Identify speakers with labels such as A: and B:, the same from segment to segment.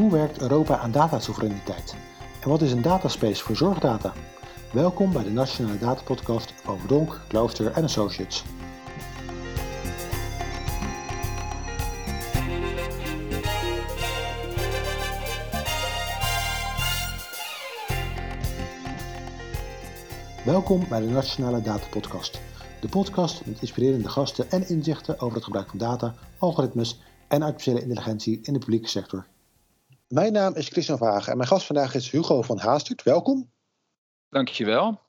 A: Hoe werkt Europa aan datasoevereiniteit? En wat is een dataspace voor zorgdata? Welkom bij de Nationale Datapodcast van Verdonk, Klooster en Associates. Welkom bij de Nationale Datapodcast. De podcast met inspirerende gasten en inzichten over het gebruik van data, algoritmes en artificiële intelligentie in de publieke sector. Mijn naam is Christian Vagen en mijn gast vandaag is Hugo van Haastert. Welkom.
B: Dankjewel.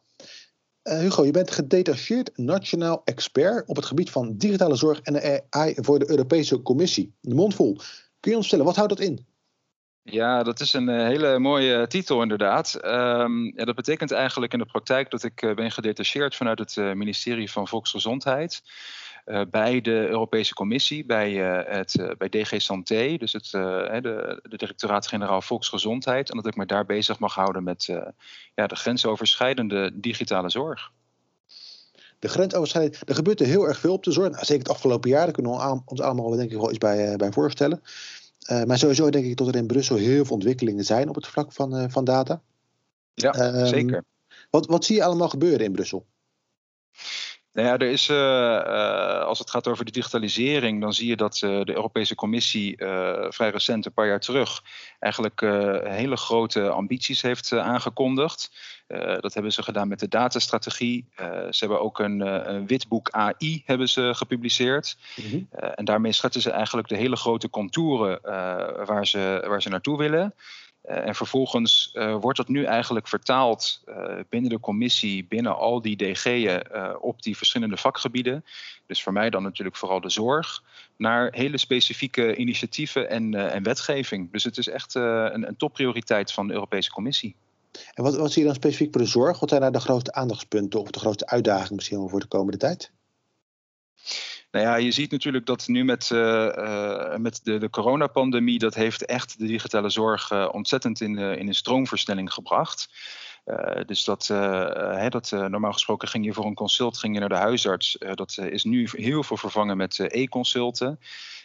A: Uh, Hugo, je bent gedetacheerd nationaal expert op het gebied van digitale zorg en AI voor de Europese Commissie. De mondvol. Kun je ons vertellen, wat houdt dat in?
B: Ja, dat is een eh, hele mooie titel inderdaad. Um, ja, dat betekent eigenlijk in de praktijk dat ik eh, ben gedetacheerd vanuit het ministerie van Volksgezondheid. Uh, bij de Europese Commissie, bij, uh, het, uh, bij DG Santé, dus het, de, de Directoraat-Generaal Volksgezondheid. En dat ik me daar bezig mag houden met ja, de grensoverschrijdende digitale zorg.
A: De grensoverschrijdende, er gebeurt er heel erg veel op de zorg. Nou, zeker het afgelopen jaar, daar kunnen we ons allemaal denk ik wel iets bij, bij voorstellen. maar sowieso denk ik dat er in Brussel heel veel ontwikkelingen zijn op het vlak van, van data.
B: Ja, um, zeker.
A: Wat, wat zie je allemaal gebeuren in Brussel?
B: Nou ja, er is, uh, uh, als het gaat over de digitalisering, dan zie je dat uh, de Europese Commissie vrij recent, een paar jaar terug, eigenlijk hele grote ambities heeft aangekondigd. dat hebben ze gedaan met de datastrategie. ze hebben ook een, een witboek AI hebben ze gepubliceerd. Mm -hmm. en daarmee schetsen ze eigenlijk de hele grote contouren waar, ze, waar ze naartoe willen. Uh, en vervolgens uh, wordt dat nu eigenlijk vertaald uh, binnen de commissie, binnen al die DG'en op die verschillende vakgebieden. Dus voor mij dan natuurlijk vooral de zorg, naar hele specifieke initiatieven en, en wetgeving. Dus het is echt een, een topprioriteit van de Europese Commissie.
A: En wat, wat zie je dan specifiek voor de zorg? Wat zijn daar de grootste aandachtspunten of de grootste uitdagingen misschien voor de komende tijd?
B: Nou ja, je ziet natuurlijk dat nu met, uh, uh, met de, de coronapandemie, dat heeft echt de digitale zorg uh, ontzettend in, in een stroomversnelling gebracht. Dus dat, hè, dat normaal gesproken ging je voor een consult ging je naar de huisarts. dat is nu heel veel vervangen met e-consulten.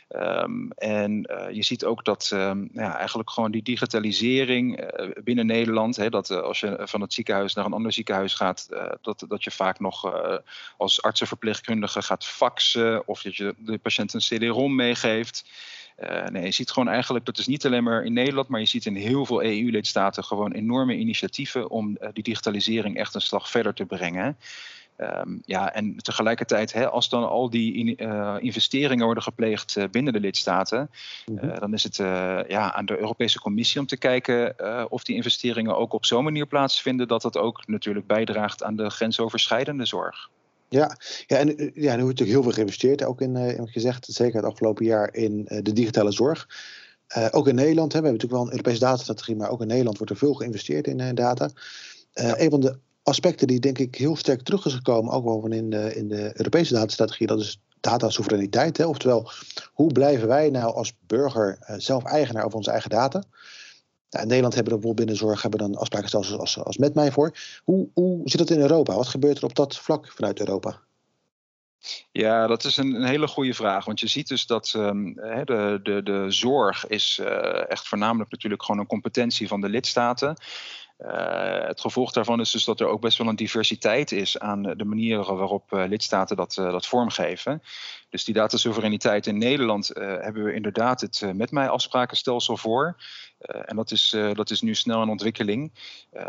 B: Um, en je ziet ook dat um, ja, eigenlijk gewoon die digitalisering binnen Nederland, hè, dat als je van het ziekenhuis naar een ander ziekenhuis gaat, dat, dat je vaak nog als artsenverpleegkundige gaat faxen of dat je de patiënt een CD-ROM meegeeft. Nee, je ziet gewoon eigenlijk, dat is niet alleen maar in Nederland, maar je ziet in heel veel EU-lidstaten gewoon enorme initiatieven om die digitalisering echt een slag verder te brengen. Um, ja, en tegelijkertijd, hè, als dan al die in, uh, investeringen worden gepleegd uh, binnen de lidstaten, mm -hmm. uh, dan is het ja, aan de Europese Commissie om te kijken of die investeringen ook op zo'n manier plaatsvinden dat dat ook natuurlijk bijdraagt aan de grensoverschrijdende zorg.
A: Ja, ja en ja, nu wordt natuurlijk heel veel geïnvesteerd, ook in, in wat gezegd, zeker het afgelopen jaar in de digitale zorg. ook in Nederland, hè, we hebben natuurlijk wel een Europese datastrategie, maar ook in Nederland wordt er veel geïnvesteerd in data. Ja. Een van de aspecten die denk ik heel sterk terug is gekomen, ook wel van in de, in de Europese datastrategie, dat is datasoevereiniteit. Hè? Oftewel, hoe blijven wij nou als burger zelf eigenaar over onze eigen data? Nou, in Nederland hebben we bijvoorbeeld binnen zorg hebben dan afsprakenstelsels als, als met mij voor. Hoe, hoe zit dat in Europa? Wat gebeurt er op dat vlak vanuit Europa?
B: Ja, dat is een, hele goede vraag. Want je ziet dus dat um, de, de, de zorg is uh, echt voornamelijk natuurlijk gewoon een competentie van de lidstaten. Uh, het gevolg daarvan is dus dat er ook best wel een diversiteit is aan de manieren waarop uh, lidstaten dat, uh, dat vormgeven. Dus die datasoevereiniteit in Nederland hebben we inderdaad het met mij afsprakenstelsel voor. en dat is, dat is nu snel in ontwikkeling.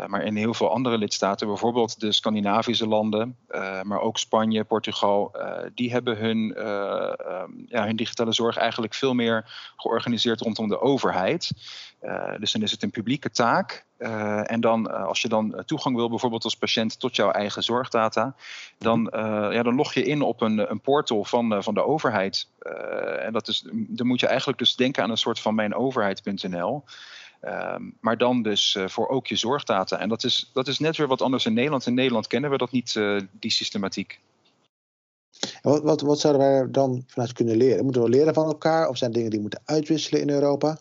B: maar in heel veel andere lidstaten, bijvoorbeeld de Scandinavische landen, maar ook Spanje, Portugal, die hebben hun, um, ja, hun digitale zorg eigenlijk veel meer georganiseerd rondom de overheid. dus dan is het een publieke taak. Uh, en dan, uh, als je dan toegang wil, bijvoorbeeld als patiënt, tot jouw eigen zorgdata, dan, ja, dan log je in op een, een portal van, van de overheid. en dat is, dan moet je eigenlijk dus denken aan een soort van mijnoverheid.nl. Ehm, maar dan dus voor ook je zorgdata. En dat is, dat is net weer wat anders in Nederland. In Nederland kennen we dat niet, die systematiek.
A: Wat, wat, wat zouden wij dan vanuit kunnen leren? Moeten we leren van elkaar of zijn dingen die moeten uitwisselen in Europa?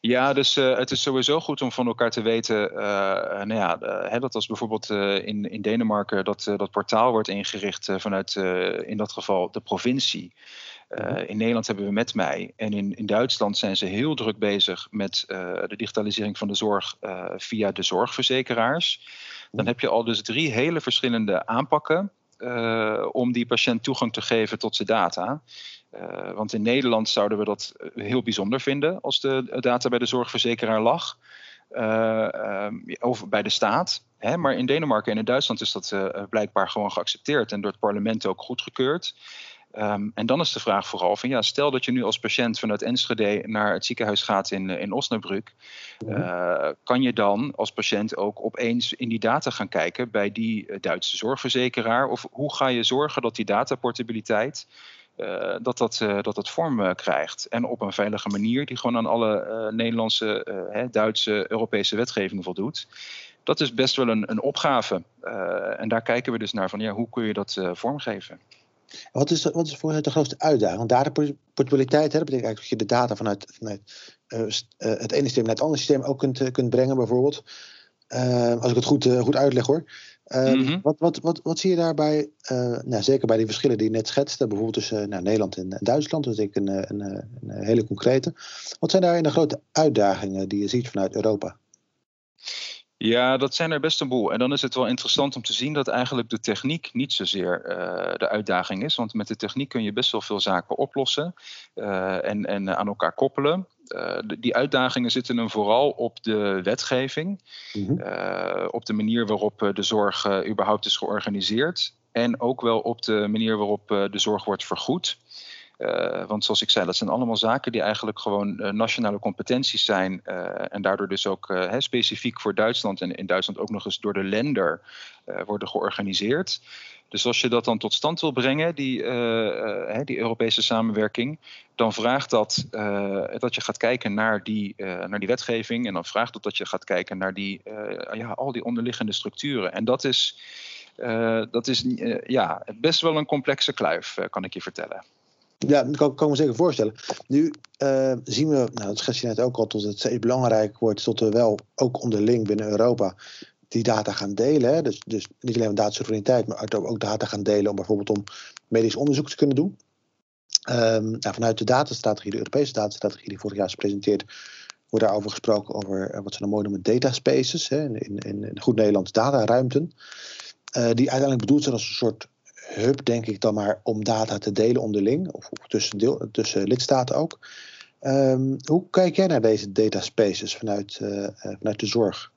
B: Ja, dus uh, het is sowieso goed om van elkaar te weten. Uh, nou ja, hè, dat als bijvoorbeeld in, in Denemarken dat, dat portaal wordt ingericht vanuit in dat geval de provincie. Mhm. in Nederland hebben we met mij en in, in Duitsland zijn ze heel druk bezig met de digitalisering van de zorg via de zorgverzekeraars. Dan mhm. heb je al dus drie hele verschillende aanpakken om die patiënt toegang te geven tot zijn data. Uh, want in Nederland zouden we dat eh, heel bijzonder vinden als de data bij de zorgverzekeraar lag. Uh, uh, of bij de staat. Hè? Maar in Denemarken en in Duitsland is dat blijkbaar gewoon geaccepteerd en door het parlement ook goedgekeurd. Um, en dan is de vraag vooral van ja, stel dat je nu als patiënt vanuit Enschede naar het ziekenhuis gaat in, in Osnabrück. Uh, kan je dan als patiënt ook opeens in die data gaan kijken bij die Duitse zorgverzekeraar? Of hoe ga je zorgen dat die dataportabiliteit uh, dat, dat, uh, dat het vorm uh, krijgt. En op een veilige manier die gewoon aan alle Nederlandse, hè, Duitse, Europese wetgeving voldoet. Dat is best wel een, een opgave. en daar kijken we dus naar van ja, hoe kun je dat vormgeven.
A: Wat is, wat is voor de grootste uitdaging? Want dataportabiliteit, dat betekent eigenlijk dat je de data vanuit, vanuit het ene systeem naar het andere systeem ook kunt, kunt brengen, bijvoorbeeld. als ik het goed, goed uitleg hoor. Um, wat, wat, wat, wat zie je daarbij, uh, nou, zeker bij die verschillen die je net schetste, bijvoorbeeld tussen nou, Nederland en, Duitsland, dat is ik een, een, een, hele concrete. Wat zijn daarin de grote uitdagingen die je ziet vanuit Europa?
B: Ja, dat zijn er best een boel. En dan is het wel interessant om te zien dat eigenlijk de techniek niet zozeer uh, de uitdaging is. Want met de techniek kun je best wel veel zaken oplossen uh, en, en aan elkaar koppelen. Uh, die uitdagingen zitten hem vooral op de wetgeving, mm op de manier waarop de zorg überhaupt is georganiseerd en ook wel op de manier waarop de zorg wordt vergoed. Uh, want zoals ik zei, dat zijn allemaal zaken die eigenlijk gewoon uh, nationale competenties zijn. Uh, en daardoor dus ook specifiek voor Duitsland en in Duitsland ook nog eens door de lender worden georganiseerd. Dus als je dat dan tot stand wil brengen, die, die Europese samenwerking, dan vraagt dat dat je gaat kijken naar die, naar die wetgeving. En dan vraagt dat dat je gaat kijken naar die, ja, al die onderliggende structuren. En dat is, dat is ja, best wel een complexe kluif, kan ik je vertellen.
A: Ja, dat kan, kan ik me zeker voorstellen. Nu zien we, nou, dat schets je net ook al, tot het steeds belangrijk wordt, tot we wel ook onderling binnen Europa die data gaan delen. Hè? Dus, dus niet alleen datasoevereiniteit, maar ook data gaan delen om bijvoorbeeld om medisch onderzoek te kunnen doen. Um, nou, vanuit de datastrategie, de Europese datastrategie die vorig jaar is gepresenteerd, wordt daarover gesproken over eh, wat ze dan mooi noemen dataspaces, hè? In, in, in goed Nederlands dataruimten. Uh, die uiteindelijk bedoeld zijn als een soort hub, denk ik dan maar, om data te delen onderling, of, tussen, deel, tussen lidstaten ook. Um, hoe kijk jij naar deze data spaces vanuit, uh, vanuit de zorg?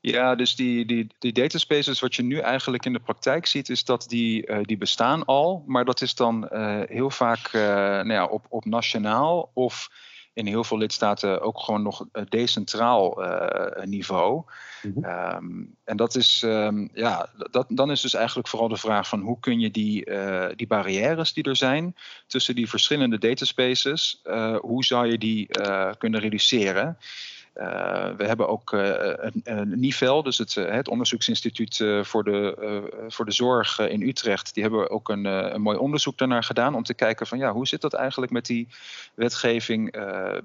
B: Ja, dus die, die, die dataspaces, wat je nu eigenlijk in de praktijk ziet, is dat die, uh, die bestaan al, maar dat is dan uh, heel vaak nou ja, op, op nationaal of in heel veel lidstaten ook gewoon nog decentraal niveau. Mhm. Ehm, en dat is, um, ja, dat, dan is dus eigenlijk vooral de vraag van hoe kun je die, die barrières die er zijn tussen die verschillende dataspaces, hoe zou je die kunnen reduceren? Uh, we hebben ook uh, een, een dus het, het onderzoeksinstituut voor, de, voor de zorg in Utrecht. Die hebben ook een, een mooi onderzoek daarnaar gedaan om te kijken van ja, hoe zit dat eigenlijk met die wetgeving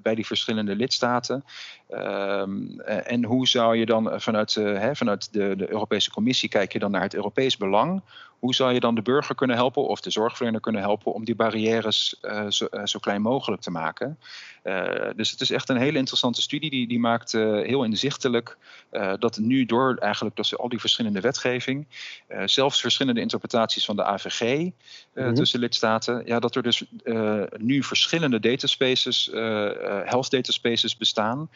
B: bij die verschillende lidstaten. Um, en hoe zou je dan vanuit, hè, vanuit de, de Europese Commissie kijk je dan naar het Europees belang? Hoe zou je dan de burger kunnen helpen of de zorgverlener kunnen helpen om die barrières uh, zo, uh, zo, klein mogelijk te maken? Uh, dus het is echt een hele interessante studie. Die, die maakt heel inzichtelijk dat nu door eigenlijk dat al die verschillende wetgeving, zelfs verschillende interpretaties van de AVG mm -hmm. tussen lidstaten, ja, dat er dus nu verschillende dataspaces, health dataspaces bestaan.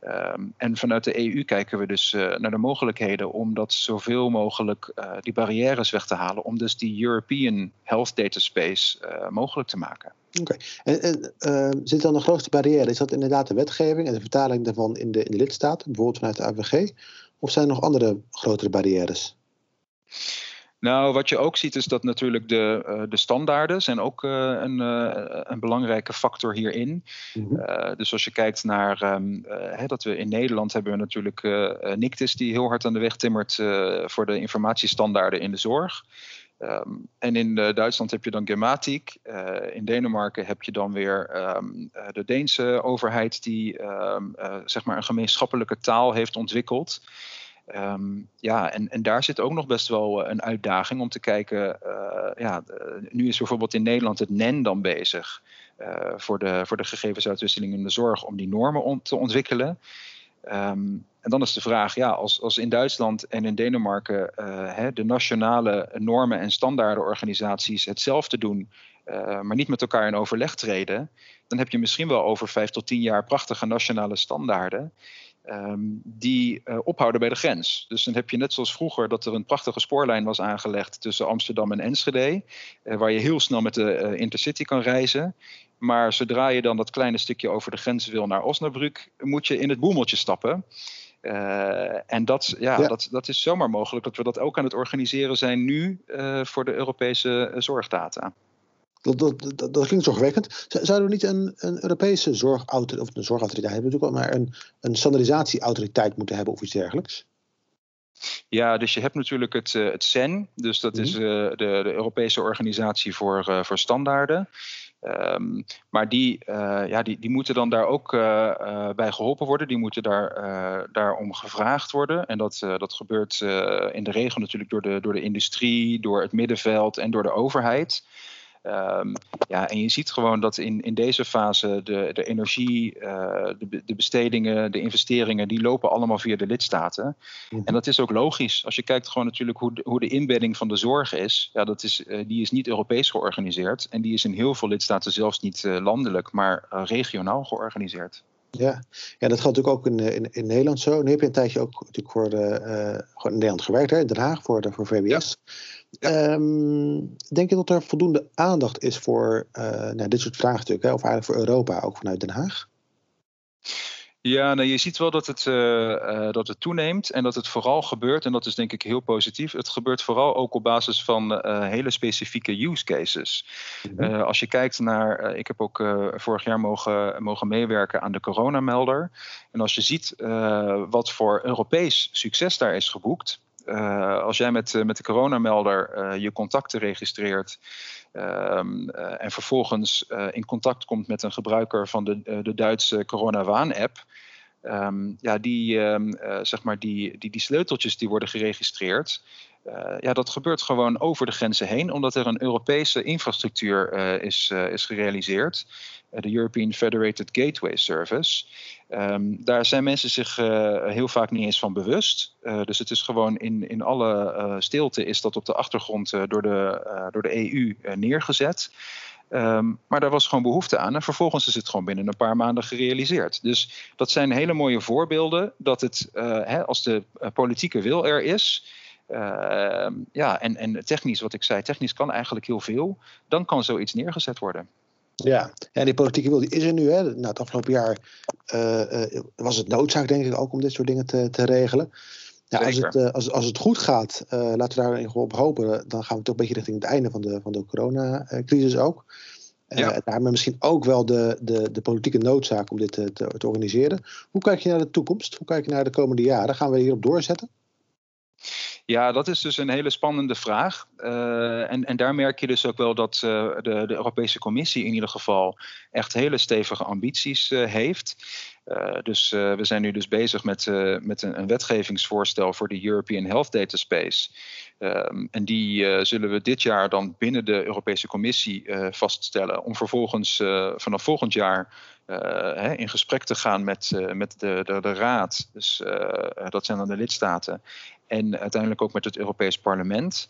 B: Um, en vanuit de EU kijken we dus uh, naar de mogelijkheden om dat zoveel mogelijk uh, die barrières weg te halen, om dus die European Health Data Space uh, mogelijk te maken.
A: Oké, en, en zit dan de grootste barrière? Is dat inderdaad de wetgeving en de vertaling daarvan in de, in de lidstaten, bijvoorbeeld vanuit de AVG? Of zijn er nog andere grotere barrières?
B: Nou, wat je ook ziet is dat natuurlijk de, uh, de standaarden zijn ook uh, een, uh, een belangrijke factor hierin. Mm -hmm. dus als je kijkt naar um, hè, dat we in Nederland hebben we natuurlijk NICTIS die heel hard aan de weg timmert voor de informatiestandaarden in de zorg. Ehm, en in Duitsland heb je dan Gematik. in Denemarken heb je dan weer ehm, de Deense overheid die ehm, zeg maar een gemeenschappelijke taal heeft ontwikkeld. Ja, en, en daar zit ook nog best wel een uitdaging om te kijken. ja, nu is bijvoorbeeld in Nederland het NEN dan bezig. voor, de, voor de gegevensuitwisseling in de zorg om die normen te ontwikkelen. Um, en dan is de vraag, ja, als, als in Duitsland en in Denemarken hè, de nationale normen en standaardenorganisaties hetzelfde doen, maar niet met elkaar in overleg treden, dan heb je misschien wel over vijf tot tien jaar prachtige nationale standaarden. Um, die uh, ophouden bij de grens. Dus dan heb je net zoals vroeger dat er een prachtige spoorlijn was aangelegd tussen Amsterdam en Enschede, waar je heel snel met de Intercity kan reizen. Maar zodra je dan dat kleine stukje over de grens wil naar Osnabrück, moet je in het boemeltje stappen. En dat, ja, Dat, dat is zomaar mogelijk dat we dat ook aan het organiseren zijn nu voor de Europese zorgdata.
A: Dat, dat, dat, dat, klinkt zorgwekkend. Zouden we niet een, een Europese zorgautoriteit, of een zorgautoriteit hebben, natuurlijk wel, maar een, een standaardisatieautoriteit moeten hebben of iets dergelijks?
B: Ja, dus je hebt natuurlijk het, het CEN, dus dat mm -hmm. is de, de Europese Organisatie voor, voor Standaarden. Um, maar die, uh, ja, die, die moeten dan daar ook bij geholpen worden. Die moeten daar, daarom gevraagd worden. En dat, dat gebeurt in de regel natuurlijk door de, door de industrie, door het middenveld en door de overheid. Um, ja, en je ziet gewoon dat in, in deze fase de, de energie, uh, de, de bestedingen, de investeringen, die lopen allemaal via de lidstaten. Mhm. En dat is ook logisch. Als je kijkt gewoon natuurlijk hoe de, hoe de inbedding van de zorg is, ja, dat is uh, die is niet Europees georganiseerd. En die is in heel veel lidstaten zelfs niet uh, landelijk, maar regionaal georganiseerd.
A: Ja. ja, dat geldt natuurlijk ook in, in, in Nederland zo. Nu heb je een tijdje ook natuurlijk voor de, in Nederland gewerkt, hè, in Den Haag, voor, de, voor VWS. Ja. Ehm, denk je dat er voldoende aandacht is voor uh, nou, dit soort vraagstukken, of eigenlijk voor Europa, ook vanuit Den Haag?
B: Ja, nou, je ziet wel dat het, uh, uh, dat het toeneemt en dat het vooral gebeurt, en dat is denk ik heel positief. Het gebeurt vooral ook op basis van uh, hele specifieke use cases. Mm-hmm. als je kijkt naar, ik heb ook vorig jaar mogen, mogen meewerken aan de coronamelder. En als je ziet wat voor Europees succes daar is geboekt, uh, als jij met, uh, met de coronamelder uh, je contacten registreert um, en vervolgens in contact komt met een gebruiker van de, de Duitse coronawaan-app, um, ja, die, um, zeg maar die, die, die sleuteltjes die worden geregistreerd, uh, ja, dat gebeurt gewoon over de grenzen heen, omdat er een Europese infrastructuur uh, is, uh, is gerealiseerd. De European Federated Gateway Service. Um, daar zijn mensen zich heel vaak niet eens van bewust. dus het is gewoon in, in alle stilte is dat op de achtergrond door, de, door de EU neergezet. Um, maar daar was gewoon behoefte aan. En vervolgens is het gewoon binnen een paar maanden gerealiseerd. Dus dat zijn hele mooie voorbeelden dat het, hè, als de politieke wil er is, uh, ja, en, en technisch, wat ik zei, technisch kan eigenlijk heel veel. Dan kan zoiets neergezet worden.
A: Ja, en die politieke wil die is er nu. Hè. Nou, het afgelopen jaar uh, uh, was het noodzaak, denk ik, ook om dit soort dingen te, te regelen. Ja, als, het, uh, als, als het goed gaat, laten we daar op hopen, dan gaan we toch een beetje richting het einde van de, van de coronacrisis ook. Ja. Daarmee misschien ook wel de, de, de politieke noodzaak om dit te, te, te, organiseren. Hoe kijk je naar de toekomst? Hoe kijk je naar de komende jaren? Gaan we hierop doorzetten?
B: Ja, dat is dus een hele spannende vraag. Uh, en, en daar merk je dus ook wel dat uh, de, de Europese Commissie in ieder geval echt hele stevige ambities uh, heeft. dus we zijn nu dus bezig met, met een, wetgevingsvoorstel voor de European Health Data Space. Um, en die zullen we dit jaar dan binnen de Europese Commissie vaststellen. Om vervolgens vanaf volgend jaar hè, in gesprek te gaan met, met de, de, de Raad. Dus dat zijn dan de lidstaten en uiteindelijk ook met het Europees Parlement.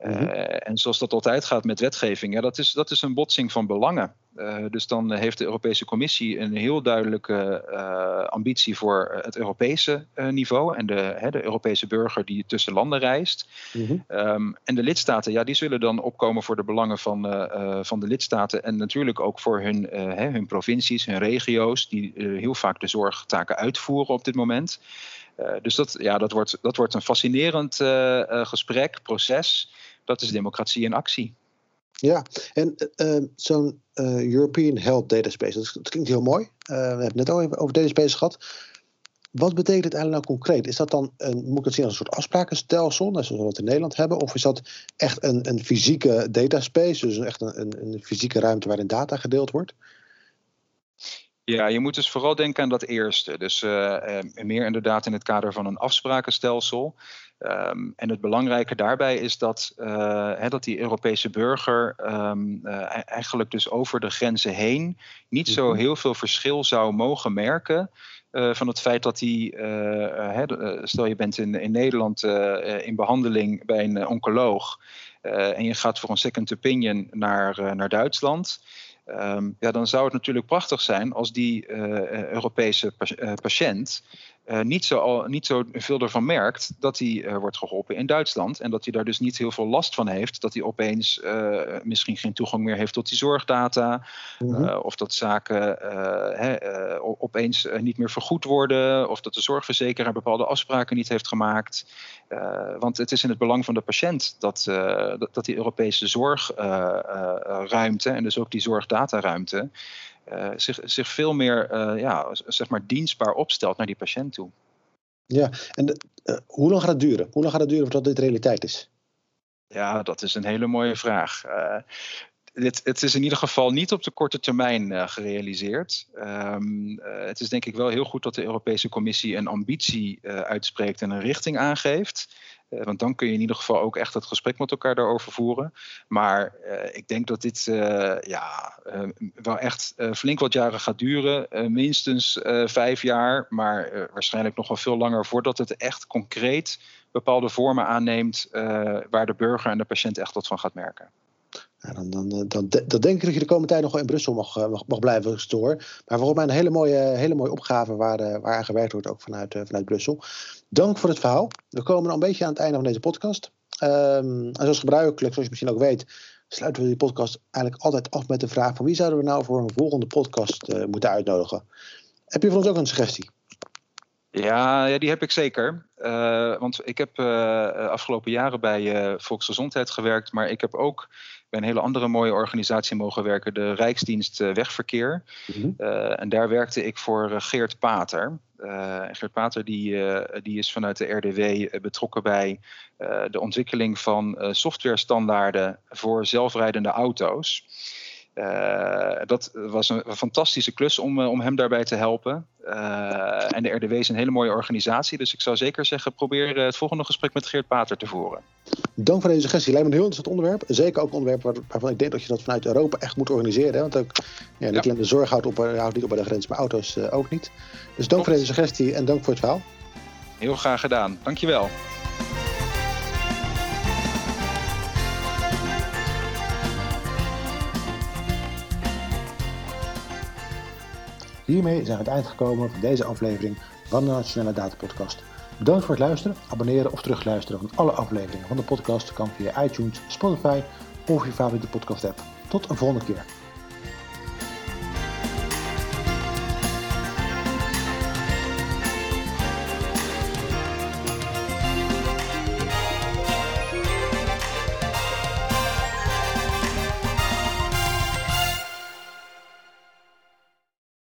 B: Mm -hmm. uh, en zoals dat altijd gaat met wetgeving, ja, dat, is, dat is een botsing van belangen. Uh, dus dan heeft de Europese Commissie een heel duidelijke uh, ambitie voor het Europese niveau en de, hè, de Europese burger die tussen landen reist. Mm -hmm. um, en de lidstaten, ja, die zullen dan opkomen voor de belangen van, van de lidstaten en natuurlijk ook voor hun, hè, hun provincies, hun regio's, die heel vaak de zorgtaken uitvoeren op dit moment. Uh, dus dat, ja, dat, wordt, dat wordt een fascinerend uh, uh, gesprek, proces. Dat is democratie in actie.
A: Ja, en zo'n European Health Data Space, dat, dat, klinkt heel mooi. we hebben het net al even over data space gehad. wat betekent het eigenlijk nou concreet? Is dat dan een, moet ik het zien als een soort afsprakenstelsel, zoals we het in Nederland hebben? Of is dat echt een, een fysieke dataspace, dus echt een, een fysieke ruimte waarin data gedeeld wordt?
B: Ja, je moet dus vooral denken aan dat eerste. Dus uh, meer inderdaad in het kader van een afsprakenstelsel. Um, en het belangrijke daarbij is dat, uh, dat die Europese burger um, uh, eigenlijk dus over de grenzen heen niet zo mhm. heel veel verschil zou mogen merken. Uh, van het feit dat hij, stel je bent in, in Nederland in behandeling bij een oncoloog en je gaat voor een second opinion naar, naar Duitsland. Um, ja, dan zou het natuurlijk prachtig zijn als die uh, Europese patiënt uh, niet, zo, niet zo veel ervan merkt dat hij uh, wordt geholpen in Duitsland. En dat hij daar dus niet heel veel last van heeft. Dat hij opeens uh, misschien geen toegang meer heeft tot die zorgdata. Mm -hmm. of dat zaken he, opeens niet meer vergoed worden. Of dat de zorgverzekeraar bepaalde afspraken niet heeft gemaakt. want het is in het belang van de patiënt dat, dat, dat die Europese zorgruimte en dus ook die zorgdataruimte uh, zich, zich veel meer uh, ja, zeg maar dienstbaar opstelt naar die patiënt toe.
A: Ja, en uh, hoe lang gaat het duren? Hoe lang gaat het duren voordat dit realiteit is?
B: Ja, dat is een hele mooie vraag. Dit, het is in ieder geval niet op de korte termijn gerealiseerd. Um, het is denk ik wel heel goed dat de Europese Commissie een ambitie uitspreekt en een richting aangeeft. Uh, want dan kun je in ieder geval ook echt het gesprek met elkaar daarover voeren. Maar uh, ik denk dat dit uh, ja, wel echt flink wat jaren gaat duren. minstens vijf jaar, maar waarschijnlijk nog wel veel langer voordat het echt concreet bepaalde vormen aanneemt waar de burger en de patiënt echt wat van gaat merken.
A: Dan, dan, dan, dan, denk ik dat je de komende tijd nog wel in Brussel mag, mag, mag blijven storen. Maar volgens mij een hele mooie, hele mooie opgave waar, waar aan gewerkt wordt, ook vanuit, vanuit Brussel. Dank voor het verhaal. We komen al een beetje aan het einde van deze podcast. Um, en zoals gebruikelijk, zoals je misschien ook weet, sluiten we die podcast eigenlijk altijd af met de vraag van wie zouden we nou voor een volgende podcast moeten uitnodigen. Heb je voor ons ook een suggestie?
B: Ja, ja die heb ik zeker. Want ik heb uh, afgelopen jaren bij Volksgezondheid gewerkt, maar ik heb ook bij een hele andere mooie organisatie mogen werken, de Rijksdienst Wegverkeer. Mm -hmm. en daar werkte ik voor Geert Pater. Uh, Geert Pater die, uh, die is vanuit de RDW betrokken bij de ontwikkeling van softwarestandaarden voor zelfrijdende auto's. Dat was een, fantastische klus om, om hem daarbij te helpen. en de RDW is een hele mooie organisatie, dus ik zou zeker zeggen: probeer het volgende gesprek met Geert Pater te voeren.
A: Dank voor deze suggestie. Lijkt me een heel interessant onderwerp. Zeker ook een onderwerp waar, waarvan ik denk dat je dat vanuit Europa echt moet organiseren. Hè? Want ook ja, de zorg houdt, op, houdt niet op bij de grens, maar auto's ook niet. Dus dank voor deze suggestie en dank voor het verhaal.
B: Heel graag gedaan. Dankjewel.
A: Hiermee zijn we aan het eind gekomen van deze aflevering van de Nationale Data Podcast. Bedankt voor het luisteren, abonneren of terugluisteren van alle afleveringen van de podcast kan via iTunes, Spotify of je favoriete podcast app. Tot een volgende keer.